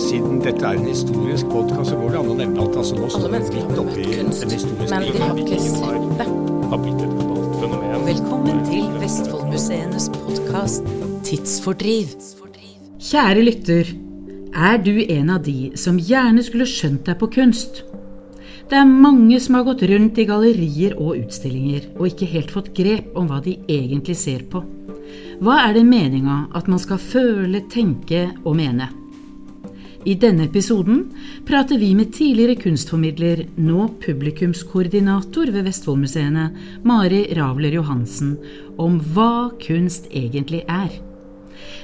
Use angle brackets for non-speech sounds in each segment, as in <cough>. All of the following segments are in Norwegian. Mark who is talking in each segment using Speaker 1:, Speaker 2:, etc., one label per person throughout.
Speaker 1: Siden dette er en historisk podkast, så går det an å nevne at altså, nå står vi
Speaker 2: mennesker
Speaker 1: midt oppi en historisk
Speaker 2: men de har ikke sett det.
Speaker 1: har blitt et globalt fenomen.
Speaker 3: Velkommen til Vestfoldmuseenes podkast Tidsfordriv.
Speaker 4: Kjære lytter, er du en av de som gjerne skulle skjønt deg på kunst? Det er mange som har gått rundt i gallerier og utstillinger og ikke helt fått grep om hva de egentlig ser på. Hva er det meninga at man skal føle, tenke og mene? I denne episoden prater vi med tidligere kunstformidler, nå publikumskoordinator ved Vestfoldmuseene, Mari Ravler Johansen, om hva kunst egentlig er.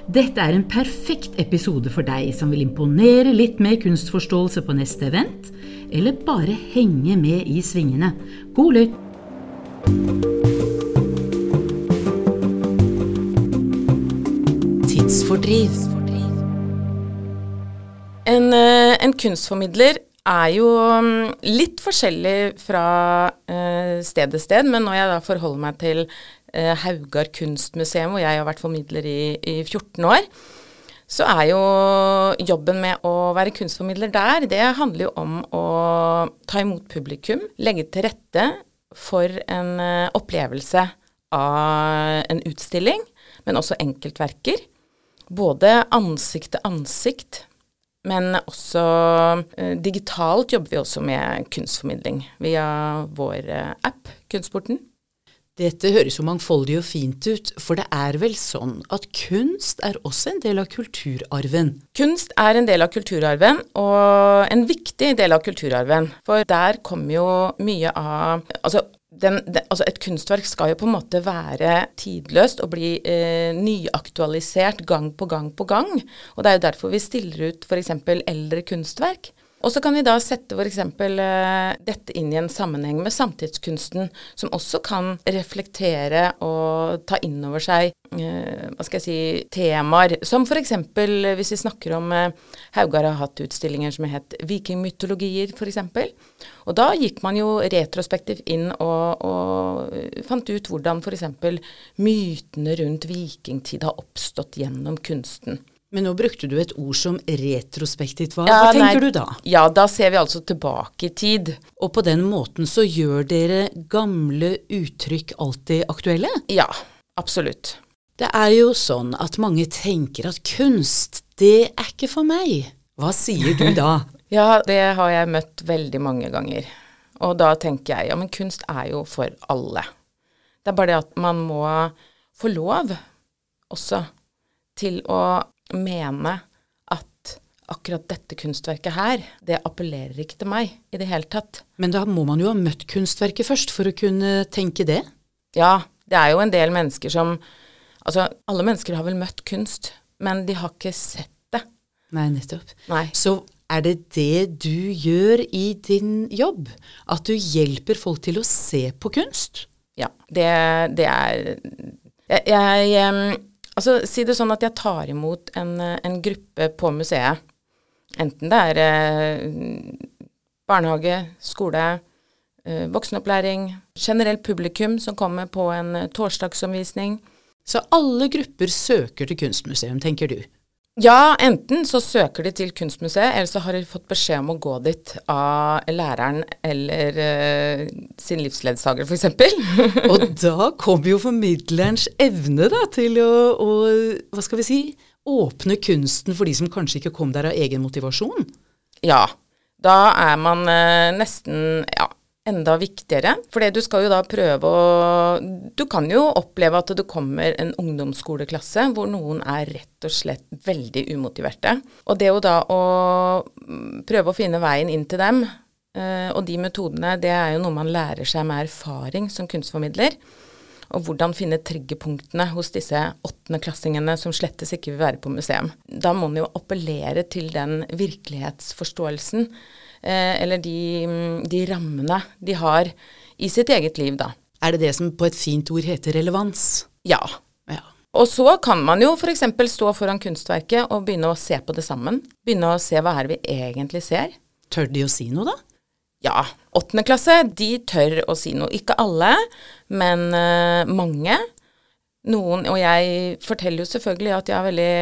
Speaker 4: Dette er en perfekt episode for deg som vil imponere litt med kunstforståelse på neste event, eller bare henge med i svingene. God lytt!
Speaker 3: Tidsfordriv.
Speaker 2: En, eh, en kunstformidler er jo mm, litt forskjellig fra eh, sted til sted, men når jeg da forholder meg til eh, Haugar kunstmuseum, hvor jeg har vært formidler i, i 14 år, så er jo jobben med å være kunstformidler der, det handler jo om å ta imot publikum, legge til rette for en opplevelse av en utstilling, men også enkeltverker. Både ansikt til ansikt, men også eh, digitalt jobber vi også med kunstformidling via vår eh, app, Kunstporten.
Speaker 3: Dette høres jo mangfoldig og fint ut, for det er vel sånn at kunst er også en del av kulturarven?
Speaker 2: Kunst er en del av kulturarven, og en viktig del av kulturarven. For der kommer jo mye av Altså, den, den, altså et kunstverk skal jo på en måte være tidløst og bli eh, nyaktualisert gang på gang på gang. Og det er jo derfor vi stiller ut f.eks. eldre kunstverk. Og så kan vi da sette f.eks. Eh, dette inn i en sammenheng med samtidskunsten, som også kan reflektere og ta inn over seg eh, hva skal jeg si, temaer. Som f.eks. hvis vi snakker om eh, Haugar har hatt utstillinger som het Vikingmytologier, f.eks. Og da gikk man jo retrospektivt inn og, og fant ut hvordan f.eks. mytene rundt vikingtid har oppstått gjennom kunsten.
Speaker 3: Men nå brukte du et ord som retrospektivt. Hva,
Speaker 2: Ja,
Speaker 3: hva tenker
Speaker 2: nei,
Speaker 3: du da?
Speaker 2: Ja, da ser vi altså tilbake i tid.
Speaker 3: Og på den måten så gjør dere gamle uttrykk alltid aktuelle?
Speaker 2: Ja, absolutt.
Speaker 3: Det er jo sånn at mange tenker at kunst, det er ikke for meg. Hva sier du da? <laughs>
Speaker 2: Ja, det har jeg møtt veldig mange ganger. Og da tenker jeg ja, men kunst er jo for alle. Det er bare det at man må få lov også til å mene at akkurat dette kunstverket her, det appellerer ikke til meg i det hele tatt.
Speaker 3: Men da må man jo ha møtt kunstverket først for å kunne tenke det.
Speaker 2: Ja, det er jo en del mennesker som Altså, alle mennesker har vel møtt kunst, men de har ikke sett det.
Speaker 3: Nei, nettopp.
Speaker 2: Nei.
Speaker 3: Så er det det du gjør i din jobb? At du hjelper folk til å se på kunst?
Speaker 2: Ja, det, det er Jeg, jeg Altså, si det sånn at jeg tar imot en, en gruppe på museet. Enten det er eh, barnehage, skole, eh, voksenopplæring, generelt publikum som kommer på en eh, torsdagsomvisning.
Speaker 3: Så alle grupper søker til kunstmuseum, tenker du?
Speaker 2: Ja, enten så søker de til Kunstmuseet, eller så har de fått beskjed om å gå dit av læreren eller uh, sin livsledsager, f.eks. <laughs>
Speaker 3: Og da kommer jo formidlerens evne da, til å, å, hva skal vi si, åpne kunsten for de som kanskje ikke kom der av egen motivasjon.
Speaker 2: Ja, da er man uh, nesten ja, enda viktigere. For du skal jo da prøve å Du kan jo oppleve at det kommer en ungdomsskoleklasse hvor noen er rett og slett veldig umotiverte. Og det jo da å mm, prøve å finne veien inn til dem, eh, og de metodene, det er jo noe man lærer seg med erfaring som kunstformidler. Og hvordan finne triggerpunktene hos disse åttendeklassingene som slettes ikke vil være på museum. Da må man jo appellere til den virkelighetsforståelsen, eller de, de rammene de har i sitt eget liv, da.
Speaker 3: Er det det som på et fint ord heter relevans?
Speaker 2: Ja.
Speaker 3: Ja.
Speaker 2: Og så kan man jo f.eks. stå foran kunstverket og begynne å se på det sammen. Begynne å se hva er det vi egentlig ser.
Speaker 3: Tør de å si noe, da?
Speaker 2: Ja, åttende klasse, de tør å si noe. Ikke alle, men eh, mange. Noen, og jeg forteller jo selvfølgelig at jeg har veldig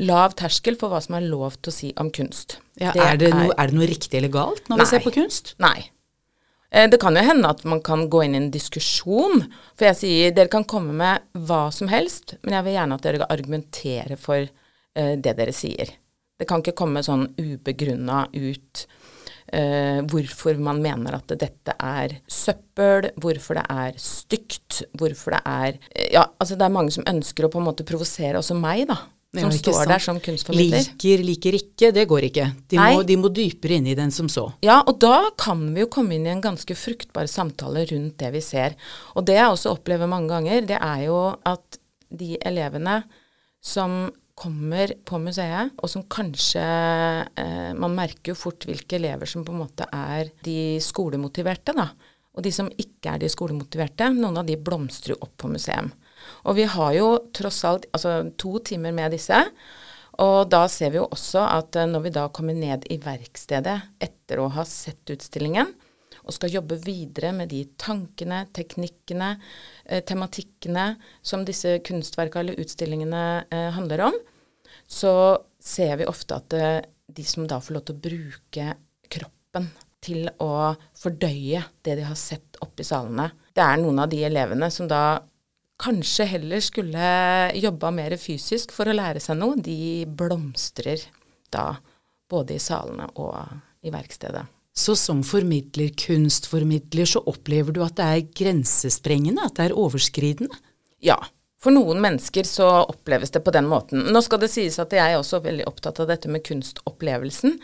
Speaker 2: lav terskel for hva som er lov til å si om kunst.
Speaker 3: Ja, er, det noe, er, det noe, riktig eller galt når
Speaker 2: Nei.
Speaker 3: vi ser på kunst?
Speaker 2: Nei. Eh, Det kan jo hende at man kan gå inn i en diskusjon. For jeg sier dere kan komme med hva som helst, men jeg vil gjerne at dere argumenterer for uh, det dere sier. Det kan ikke komme sånn ubegrunna ut uh, hvorfor man mener at dette er søppel, hvorfor det er stygt, hvorfor det er uh, Ja, altså det er mange som ønsker å på en måte provosere også meg, da. Som står der som kunstformidler.
Speaker 3: Liker, liker ikke, det går ikke. De må, de må dypere inn i den som så.
Speaker 2: Ja, og da kan vi jo komme inn i en ganske fruktbar samtale rundt det vi ser. Og det jeg også opplever mange ganger, det er jo at de elevene som kommer på museet, og som kanskje eh, Man merker jo fort hvilke elever som på en måte er de skolemotiverte, da. Og de som ikke er de skolemotiverte, noen av de blomstrer jo opp på museum. Og vi har jo tross alt altså, to timer med disse. Og da ser vi jo også at eh, når vi da kommer ned i verkstedet etter å ha sett utstillingen, og skal jobbe videre med de tankene, teknikkene, eh, tematikkene som disse kunstverka eller utstillingene eh, handler om, så ser vi ofte at eh, de som da får lov til å bruke kroppen til å fordøye det de har sett oppe i salene, det er noen av de elevene som da kanskje heller skulle jobba mer fysisk for å lære seg noe, de blomstrer da både i salene og i verkstedet.
Speaker 3: Så som formidler, kunstformidler, så opplever du at det er grensesprengende, at det er overskridende?
Speaker 2: Ja. For noen mennesker så oppleves det på den måten. Nå skal det sies at jeg er også veldig opptatt av dette med kunstopplevelsen,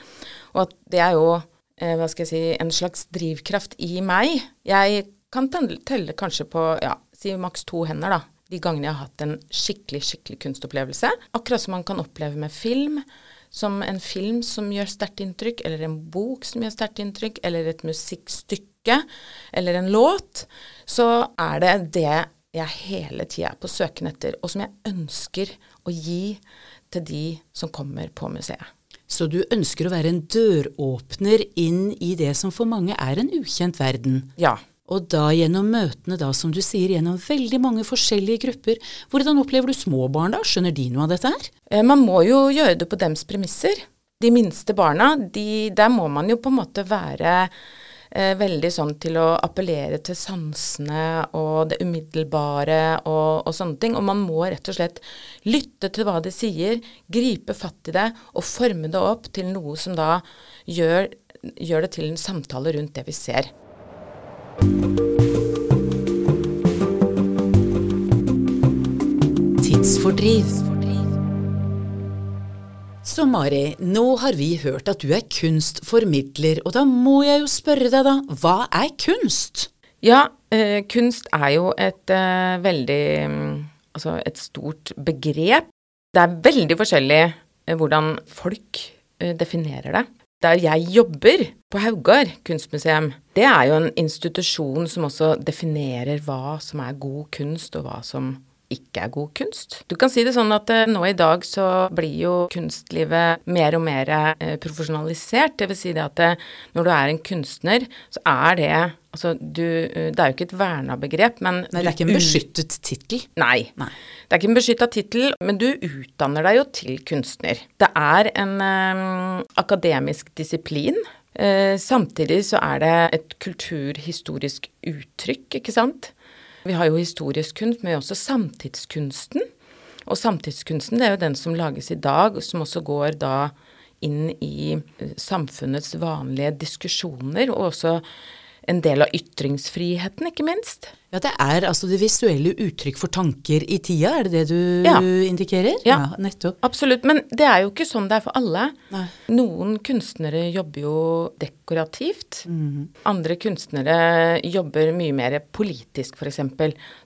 Speaker 2: og at det er jo eh, hva skal jeg si, en slags drivkraft i meg. Jeg kan telle, telle kanskje på ja, si maks to hender, da. De gangene jeg har hatt en skikkelig, skikkelig kunstopplevelse. Akkurat som man kan oppleve med film. Som en film som gjør sterkt inntrykk, eller en bok som gjør sterkt inntrykk, eller et musikkstykke, eller en låt. Så er det det jeg hele tida er på søken etter, og som jeg ønsker å gi til de som kommer på museet.
Speaker 3: Så du ønsker å være en døråpner inn i det som for mange er en ukjent verden?
Speaker 2: Ja.
Speaker 3: Og da gjennom møtene, da, som du sier, gjennom veldig mange forskjellige grupper. Hvordan opplever du små barn da? Skjønner de noe av dette her?
Speaker 2: Eh, Man må jo gjøre det på dems premisser. De minste barna, de, der må man jo på en måte være eh, veldig sånn til å appellere til sansene og det umiddelbare og, og sånne ting. Og man må rett og slett lytte til hva de sier, gripe fatt i det og forme det opp til noe som da gjør, gjør det til en samtale rundt det vi ser.
Speaker 3: Tidsfordriv. Så Mari, nå har vi hørt at du er kunstformidler, og da må jeg jo spørre deg da, hva er kunst?
Speaker 2: Ja, eh, kunst er jo et eh, veldig mm, Altså et stort begrep. Det er veldig forskjellig eh, hvordan folk eh, definerer det. Der jeg jobber, på Haugar kunstmuseum, det er jo en institusjon som også definerer hva som er god kunst, og hva som ikke er god kunst. Du kan si det sånn at eh, nå i dag så blir jo kunstlivet mer og mer eh, profesjonalisert. Det vil si det at eh, når du er en kunstner, så er det Altså, du Det er jo ikke et verna begrep, men
Speaker 3: Nei, det er ikke en beskyttet tittel.
Speaker 2: Nei.
Speaker 3: Nei.
Speaker 2: Det er ikke en beskytta tittel, men du utdanner deg jo til kunstner. Det er en eh, akademisk disiplin. Eh, samtidig så er det et kulturhistorisk uttrykk, ikke sant. Vi har jo historisk kunst, men også samtidskunsten. Og samtidskunsten det er jo den som lages i dag, som også går da inn i eh, samfunnets vanlige diskusjoner, og også en del av ytringsfriheten, ikke minst.
Speaker 3: Ja, det er altså det visuelle uttrykk for tanker i tida, er det det du
Speaker 2: Ja.
Speaker 3: indikerer?
Speaker 2: Ja.
Speaker 3: nettopp.
Speaker 2: Absolutt, men det er jo ikke sånn det er for alle.
Speaker 3: Nei.
Speaker 2: Noen kunstnere jobber jo dekorativt.
Speaker 3: Mm.
Speaker 2: Andre kunstnere jobber mye mer politisk, f.eks.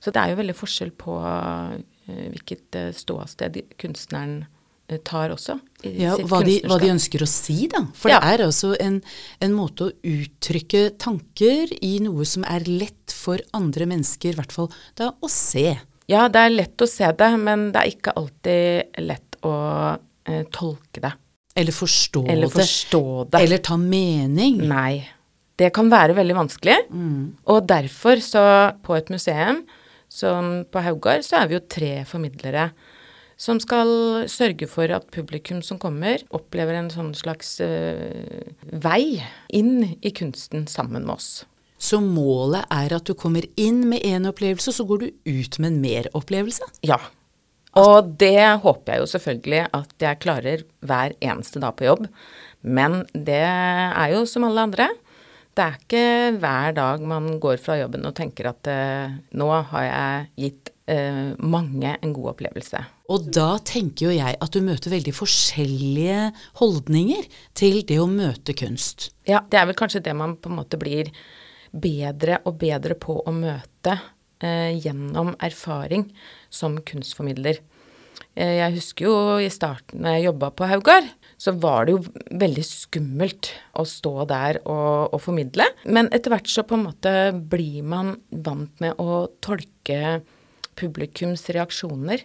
Speaker 2: Så det er jo veldig forskjell på eh, hvilket eh, ståsted kunstneren eh, tar også.
Speaker 3: Ja, hva de, hva de ønsker å si, da. For
Speaker 2: Ja.
Speaker 3: det er altså en, en måte å uttrykke tanker i noe som er lett for andre mennesker, i hvert fall da, å se.
Speaker 2: Ja, det er lett å se det, men det er ikke alltid lett å eh, tolke det.
Speaker 3: Eller forstå
Speaker 2: Eller
Speaker 3: det.
Speaker 2: forstå det.
Speaker 3: Eller ta mening.
Speaker 2: Nei. Det kan være veldig vanskelig.
Speaker 3: Mm.
Speaker 2: Og derfor så på et museum som på Haugar, så er vi jo tre formidlere som skal sørge for at publikum som kommer, opplever en sånn slags uh, vei inn i kunsten sammen med oss.
Speaker 3: Så målet er at du kommer inn med én opplevelse, så går du ut med en meropplevelse?
Speaker 2: Ja. Og det håper jeg jo selvfølgelig at jeg klarer hver eneste dag på jobb. Men det er jo som alle andre. Det er ikke hver dag man går fra jobben og tenker at eh, nå har jeg gitt mange en god opplevelse.
Speaker 3: Og da tenker jo jeg at du møter veldig forskjellige holdninger til det å møte kunst.
Speaker 2: Ja, det er vel kanskje det man på en måte blir bedre og bedre på å møte eh, gjennom erfaring som kunstformidler. Eh, jeg husker jo i starten da jeg jobba på Haugar, så var det jo veldig skummelt å stå der og, og, formidle. Men etter hvert så på en måte blir man vant med å tolke publikums reaksjoner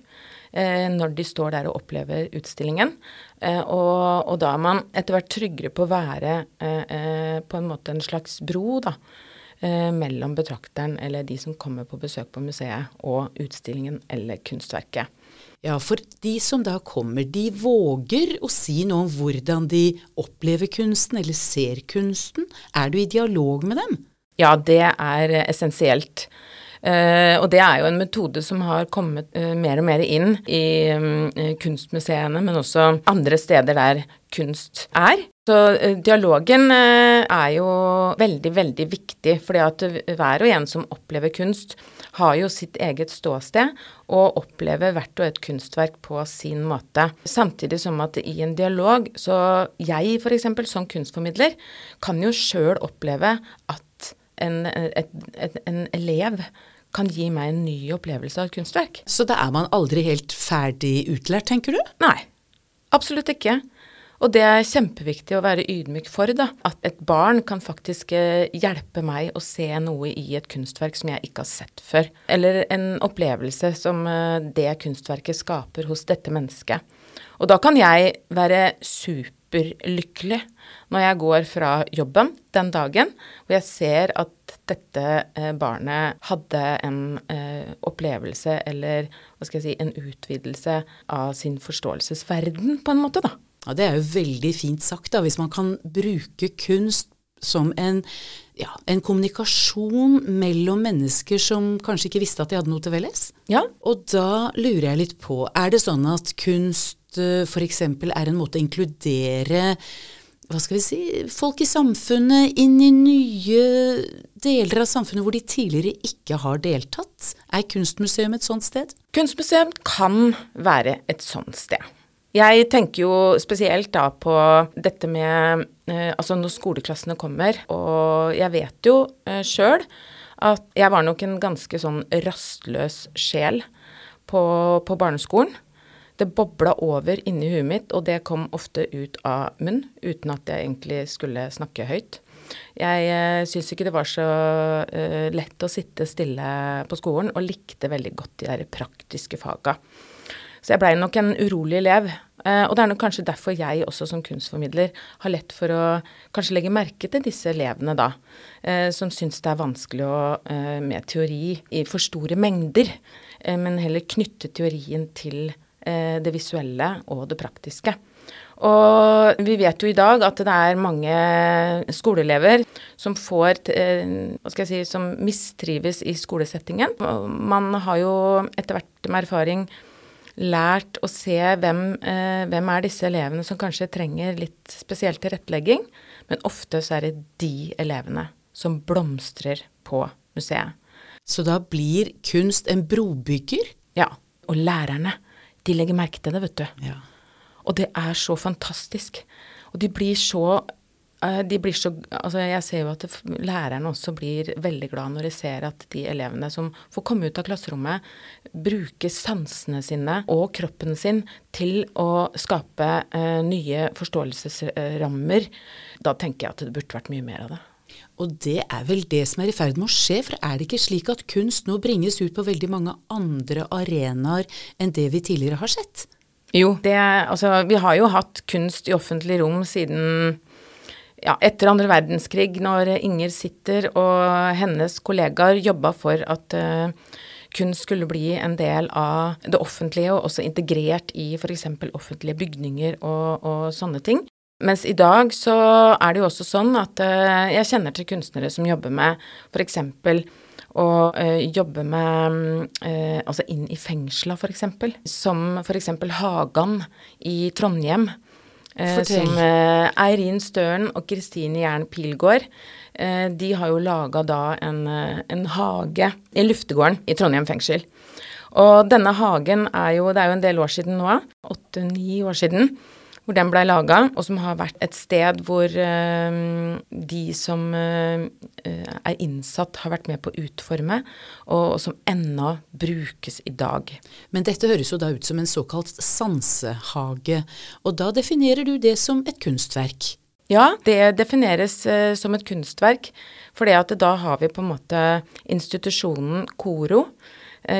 Speaker 2: eh, når de står der og opplever utstillingen. Eh, og, og, da er man etter hvert tryggere på å være eh, på en måte en slags bro, da. Eh, mellom betrakteren eller de som kommer på besøk på museet, og utstillingen eller kunstverket.
Speaker 3: Ja, for de som da kommer, de våger å si noe om hvordan de opplever kunsten eller ser kunsten. Er du i dialog med dem?
Speaker 2: Ja, det er essensielt. Uh, og det er jo en metode som har kommet uh, mer og mer inn i um, kunstmuseene, men også andre steder der kunst er. Så dialogen er jo veldig, veldig viktig, fordi at hver og en som opplever kunst, har jo sitt eget ståsted og opplever hvert og et kunstverk på sin måte. Samtidig som at i en dialog, så jeg f.eks. som kunstformidler, kan jo sjøl oppleve at en, et, et, en elev kan gi meg en ny opplevelse av et kunstverk.
Speaker 3: Så da er man aldri helt ferdig utlært, tenker du?
Speaker 2: Nei, absolutt ikke. Og det er kjempeviktig å være ydmyk for, da. At et barn kan faktisk eh, hjelpe meg å se noe i et kunstverk som jeg ikke har sett før. Eller en opplevelse som eh, det kunstverket skaper hos dette mennesket. Og da kan jeg være superlykkelig når jeg går fra jobben den dagen hvor jeg ser at dette eh, barnet hadde en eh, opplevelse eller hva skal jeg si, en utvidelse av sin forståelsesverden, på en måte, da.
Speaker 3: Ja, Det er jo veldig fint sagt, da, hvis man kan bruke kunst som en, ja, en kommunikasjon mellom mennesker som kanskje ikke visste at de hadde noe til felles.
Speaker 2: Ja.
Speaker 3: Og da lurer jeg litt på, er det sånn at kunst eh, f.eks. er en måte å inkludere hva skal vi si, folk i samfunnet inn i nye deler av samfunnet hvor de tidligere ikke har deltatt? Er Kunstmuseum et sånt sted?
Speaker 2: Kunstmuseum kan være et sånt sted. Jeg tenker jo spesielt da på dette med eh, Altså når skoleklassene kommer, og jeg vet jo eh, sjøl at jeg var nok en ganske sånn rastløs sjel på, på barneskolen. Det bobla over inni huet mitt, og det kom ofte ut av munn, uten at jeg egentlig skulle snakke høyt. Jeg eh, syns ikke det var så eh, lett å sitte stille på skolen, og likte veldig godt de der praktiske faga. Så jeg blei nok en urolig elev. Eh, og det er nok kanskje derfor jeg også som kunstformidler har lett for å kanskje legge merke til disse elevene, da. Uh, som syns det er vanskelig å, uh, med teori i for store mengder. men heller knytte teorien til Eh, det visuelle og det praktiske. Og vi vet jo i dag at det er mange skoleelever som får eh, Hva skal jeg si Som mistrives i skolesettingen. Man har jo etter hvert med erfaring lært å se hvem, eh, hvem er disse elevene som kanskje trenger litt spesiell tilrettelegging. Men ofte så er det de elevene som blomstrer på museet.
Speaker 3: Så da blir kunst en brobygger?
Speaker 2: Ja. Og lærerne de legger merke til det, vet du.
Speaker 3: Ja.
Speaker 2: Og det er så fantastisk. Og de blir så eh, de blir så, altså Jeg ser jo at lærerne også blir veldig glad når de ser at de elevene som får komme ut av klasserommet, bruker sansene sine og kroppen sin til å skape eh, nye forståelsesrammer. Da tenker jeg at det burde vært mye mer av det.
Speaker 3: Og det er vel det som er i ferd med å skje, for er det ikke slik at kunst nå bringes ut på veldig mange andre arenaer enn det vi tidligere har sett?
Speaker 2: Jo, det, altså, vi har jo hatt kunst i offentlig rom siden ja, etter andre verdenskrig, når Inger Sitter og hennes kollegaer jobba for at uh, kunst skulle bli en del av det offentlige, og også integrert i f.eks. offentlige bygninger og, og sånne ting. Mens i dag så er det jo også sånn at uh, jeg kjenner til kunstnere som jobber med f.eks. å uh, jobbe med uh, altså inn i fengsla, f.eks. Som f.eks. Hagan i Trondheim. som Eirin Støren og Kristine Jern Pilgaard. de har jo laga da en, en hage i luftegården i Trondheim fengsel. Og denne hagen er jo Det er jo en del år siden nå, åtte-ni år siden hvor den blei laga, og som har vært et sted hvor uh, de som uh, er innsatt, har vært med på å utforme, og, som ennå brukes i dag.
Speaker 3: Men dette høres jo da ut som en såkalt sansehage, og da definerer du det som et kunstverk?
Speaker 2: Ja, det defineres som et kunstverk, for da har vi på en måte institusjonen KORO,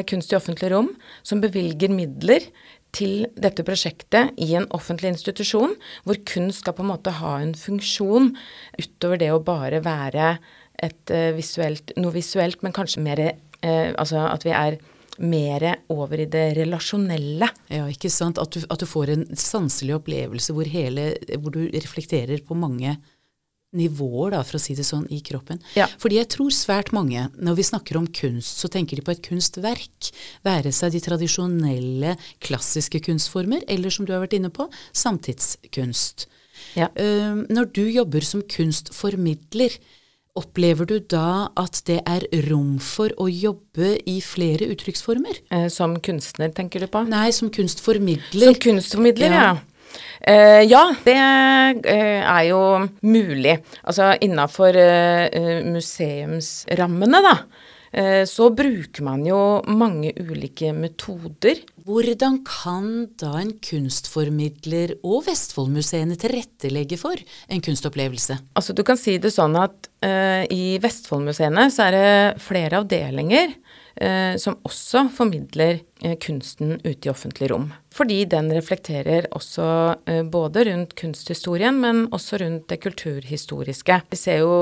Speaker 2: Kunst i offentlig rom, som bevilger midler til dette prosjektet i en offentlig institusjon, hvor kunst skal på en måte ha en funksjon utover det å bare være et uh, visuelt, noe visuelt, men kanskje mer eh, Altså at vi er mer over i det relasjonelle.
Speaker 3: Ja, ikke sant. At du, at du får en sanselig opplevelse hvor, hele, hvor du reflekterer på mange nivåer, da, for å si det sånn, i kroppen. Ja. Fordi jeg tror svært mange, når vi snakker om kunst, så tenker de på et kunstverk. Være seg de tradisjonelle, klassiske kunstformer, eller som du har vært inne på, samtidskunst. Ja. Uh, når du jobber som kunstformidler, Opplever du da at det er rom for å jobbe i flere uttrykksformer?
Speaker 2: Eh, som kunstner, tenker du på?
Speaker 3: Nei, som kunstformidler.
Speaker 2: Som kunstformidler, ja. ja. Uh, ja, det uh, er jo mulig. Altså innafor uh, museumsrammene, da. Så bruker man jo mange ulike metoder.
Speaker 3: Hvordan kan da en kunstformidler og Vestfoldmuseene tilrettelegge for en kunstopplevelse?
Speaker 2: Altså Du kan si det sånn at i Vestfoldmuseene så er det flere avdelinger eh, som også formidler eh, kunsten ute i offentlig rom. Fordi den reflekterer også eh, både rundt kunsthistorien, men også rundt det kulturhistoriske. Vi ser jo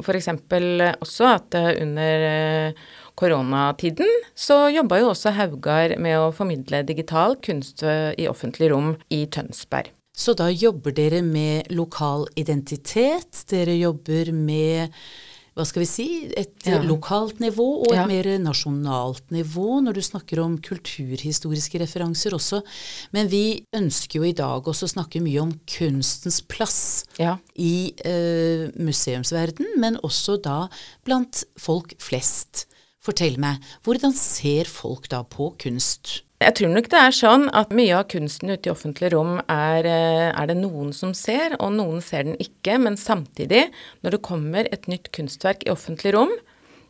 Speaker 2: f.eks. også at eh, under eh, koronatiden så jobba jo også Haugar med å formidle digital kunst eh, i offentlig rom i Tønsberg.
Speaker 3: Så da jobber dere med lokal identitet, dere jobber med hva skal vi si, et ja. lokalt nivå og et ja. mer nasjonalt nivå når du snakker om kulturhistoriske referanser også. Men vi ønsker jo i dag også å snakke mye om kunstens plass ja. i uh, museumsverden, men også da blant folk flest. Fortell meg, hvordan ser folk da på kunst?
Speaker 2: Jeg tror nok det er sånn at mye av kunsten ute i offentlig rom er, eh, er, det noen som ser, og noen ser den ikke. Men samtidig, når det kommer et nytt kunstverk i offentlig rom,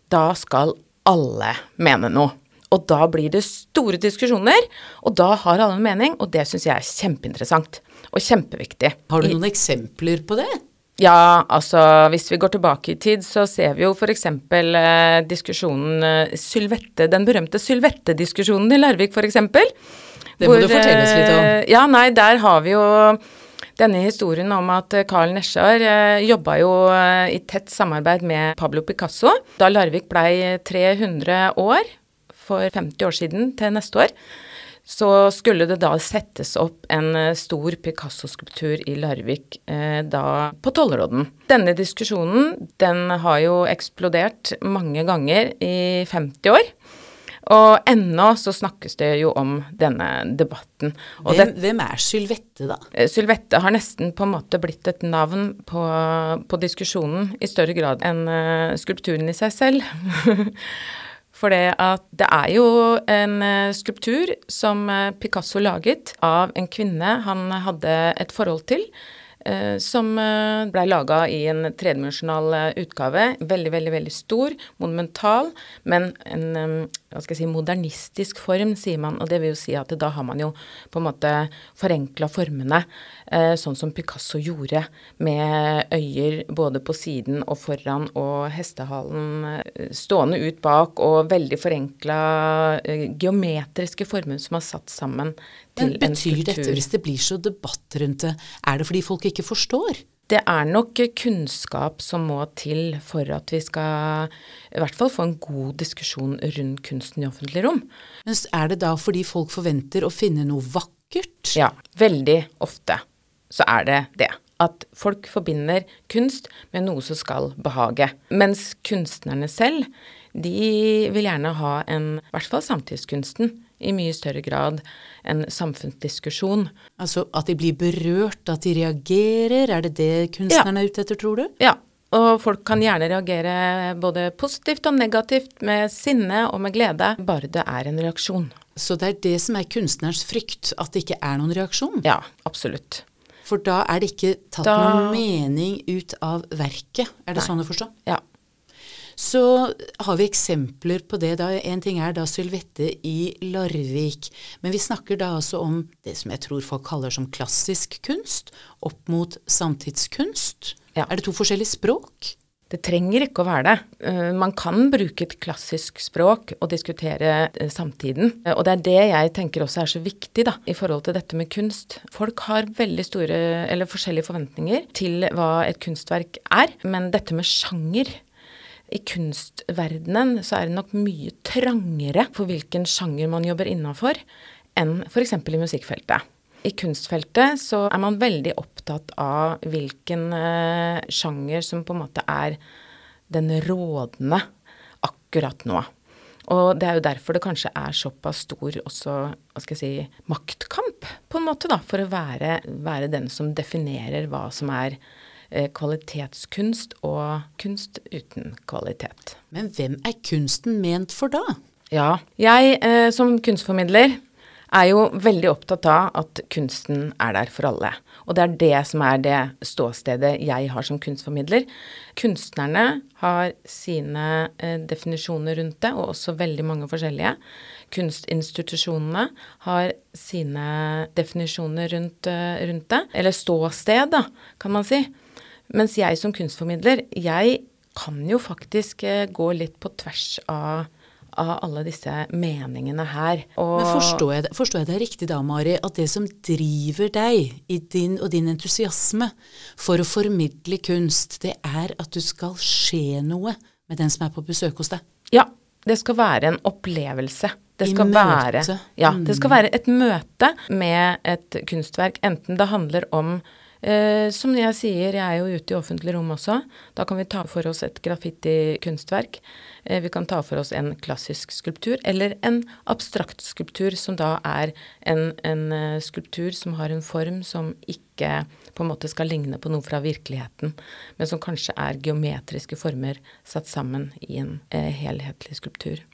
Speaker 2: da skal alle mene noe. Og da blir det store diskusjoner, og da har alle en mening, og det syns jeg er kjempeinteressant. Og kjempeviktig.
Speaker 3: Har du noen eksempler på det?
Speaker 2: Ja, altså hvis vi går tilbake i tid, så ser vi jo f.eks. Eh, diskusjonen eh, Sylvette, den berømte Sylvette-diskusjonen i Larvik f.eks.
Speaker 3: Det må hvor, du fortelle oss litt om. Eh,
Speaker 2: ja, nei, der har vi jo denne historien om at Carl Nesjar eh, jobba jo eh, i tett samarbeid med Pablo Picasso da Larvik blei 300 år for 50 år siden til neste år så skulle det da settes opp en eh, stor Picasso-skulptur i Larvik eh, da på Tollråden. Denne diskusjonen den har jo eksplodert mange ganger i 50 år. Og ennå så snakkes det jo om denne debatten.
Speaker 3: Hvem, det, hvem, er Sylvette, da?
Speaker 2: Eh, Sylvette har nesten på en måte blitt et navn på, på diskusjonen i større grad enn uh, skulpturen i seg selv. <laughs> For det at det er jo en eh, skulptur som eh, Picasso laget av en kvinne han hadde et forhold til. Eh, som blei laga i en tredimensjonal utgave. Veldig, veldig veldig stor, monumental, men en hva skal jeg si, modernistisk form, sier man. Og det vil jo si at da har man jo på en måte forenkla formene, sånn som Picasso gjorde, med øyer både på siden og foran og hestehalen stående ut bak, og veldig forenkla geometriske former som er satt sammen til
Speaker 3: men betyr dette, hvis det blir så debatt rundt det, er det fordi folk ikke forstår?
Speaker 2: Det er nok kunnskap som må til for at vi skal i hvert fall få en god diskusjon rundt kunsten i offentlig rom.
Speaker 3: Men er det da fordi folk forventer å finne noe vakkert?
Speaker 2: Ja, veldig ofte så er det det. At folk forbinder kunst med noe som skal behage. Mens kunstnerne selv, de vil gjerne ha en, i hvert fall samtidskunsten, i mye større grad en samfunnsdiskusjon.
Speaker 3: Altså at de blir berørt, at de reagerer, er det det kunstnerne er ute etter, tror du?
Speaker 2: Ja, og folk kan gjerne reagere både positivt og negativt, med sinne og med glede, bare det er en reaksjon.
Speaker 3: Så det er det som er kunstnerens frykt, at det ikke er noen reaksjon?
Speaker 2: Ja, absolutt.
Speaker 3: For da er det ikke tatt
Speaker 2: Da-
Speaker 3: noen mening ut av verket, er det
Speaker 2: Nei.
Speaker 3: sånn å forstå?
Speaker 2: Ja.
Speaker 3: Så har vi eksempler på det. Da, en ting er da Sylvette i Larvik, men vi snakker da altså om det som jeg tror folk kaller som klassisk kunst, opp mot samtidskunst.
Speaker 2: Ja.
Speaker 3: Er det to forskjellige språk?
Speaker 2: Det trenger ikke å være det. Eh, Man kan bruke et klassisk språk og diskutere eh, samtiden. Eh, Og det er det jeg tenker også er så viktig da, i forhold til dette med kunst. Folk har veldig store, eller forskjellige forventninger til hva et kunstverk er, men dette med sjanger i kunstverdenen så er det nok mye trangere for hvilken sjanger man jobber innafor, enn f.eks. i musikkfeltet. I kunstfeltet så er man veldig opptatt av hvilken eh, sjanger som på en måte er den rådende akkurat nå. Og det er jo derfor det kanskje er såpass stor også, hva skal jeg si, maktkamp, på en måte, da, for å være, være den som definerer hva som er kvalitetskunst og kunst uten kvalitet.
Speaker 3: Men hvem er kunsten ment for da?
Speaker 2: Ja. Jeg eh, som kunstformidler er jo veldig opptatt av at kunsten er der for alle. Og det er det som er det ståstedet jeg har som kunstformidler. Kunstnerne har sine eh, definisjoner rundt det, og også veldig mange forskjellige. Kunstinstitusjonene har sine definisjoner rundt, eh, rundt det. Eller ståsted, da, kan man si. Mens jeg som kunstformidler, jeg kan jo faktisk eh, gå litt på tvers av, av alle disse meningene her. Og,
Speaker 3: Men forstår jeg, det- forstår jeg det riktig da, Mari, at det som driver deg i din og din entusiasme for å formidle kunst, det er at du skal skje noe med den som er på besøk hos deg?
Speaker 2: Ja, det skal være en opplevelse. Det skal være, ja, det skal være et møte med et kunstverk, enten det handler om eh, som jeg sier, jeg er jo ute i offentlig rom også. Da kan vi ta for oss et graffiti-kunstverk. Eh, vi kan ta for oss en klassisk skulptur, eller en abstrakt skulptur, som da er en, en eh, skulptur som har en form som ikke på en måte skal ligne på noe fra virkeligheten, men som kanskje er geometriske former satt sammen i en eh, helhetlig skulptur.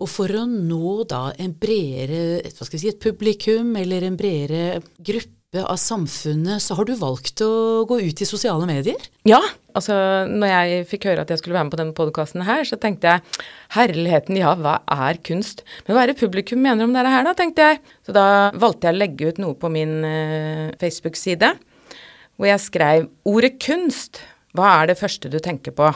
Speaker 3: Og for å nå da en bredere, hva skal vi si, et publikum eller en bredere gruppe av samfunnet, så har du valgt å gå ut i sosiale medier?
Speaker 2: Ja, altså når jeg fikk høre at jeg skulle være med på denne podkasten her, så tenkte jeg herligheten, ja, hva er kunst? Men hva er det publikum mener om dette her, da, tenkte jeg. Så da valgte jeg å legge ut noe på min uh, Facebook-side, hvor jeg skrev ordet kunst. Hva er det første du tenker på?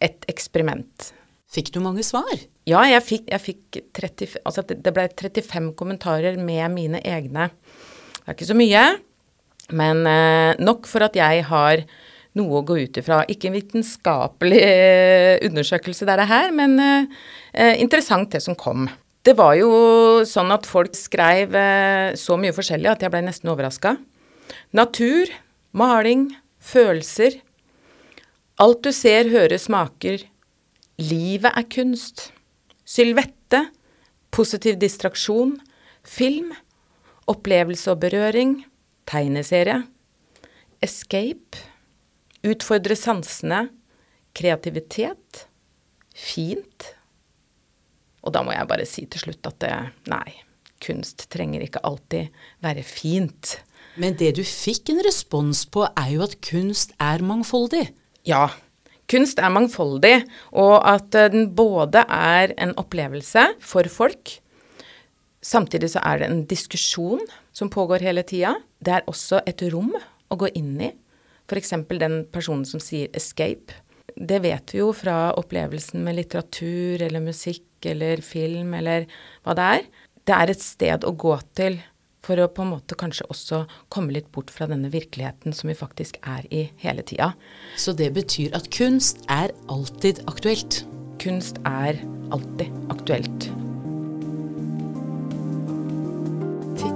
Speaker 2: Et eksperiment.
Speaker 3: Fikk du mange svar?
Speaker 2: Ja, jeg fikk, jeg fikk 30, altså det det ble 35 kommentarer med mine egne. Det er ikke så mye, men eh, nok for at jeg har noe å gå ut ifra. Ikke en vitenskapelig undersøkelse undersøkelse det er her, men eh, eh, interessant det som kom. Det var jo sånn at folk skrev eh, så mye forskjellig at jeg ble nesten overraska. Natur, maling, følelser. Alt du ser, hører, smaker. Livet er kunst. Sylvette. Positiv distraksjon. Film. Opplevelse og berøring. Tegneserie. Escape. Utfordre sansene. Kreativitet. Fint. Og da må jeg bare si til slutt at det, nei, kunst trenger ikke alltid være fint.
Speaker 3: Men det du fikk en respons på, er jo at kunst er mangfoldig.
Speaker 2: Ja, kunst er mangfoldig, og at eh, den både er en opplevelse for folk, samtidig så er det en diskusjon som pågår hele tida. Det er også et rom å gå inn i. F.eks. den personen som sier 'escape'. Det vet vi jo fra opplevelsen med litteratur eller musikk eller film eller hva det er. Det er et sted å gå til For å på en måte kanskje også komme litt bort fra denne virkeligheten som vi faktisk er i hele tida.
Speaker 3: Så det betyr at kunst er alltid aktuelt?
Speaker 2: Kunst er alltid aktuelt.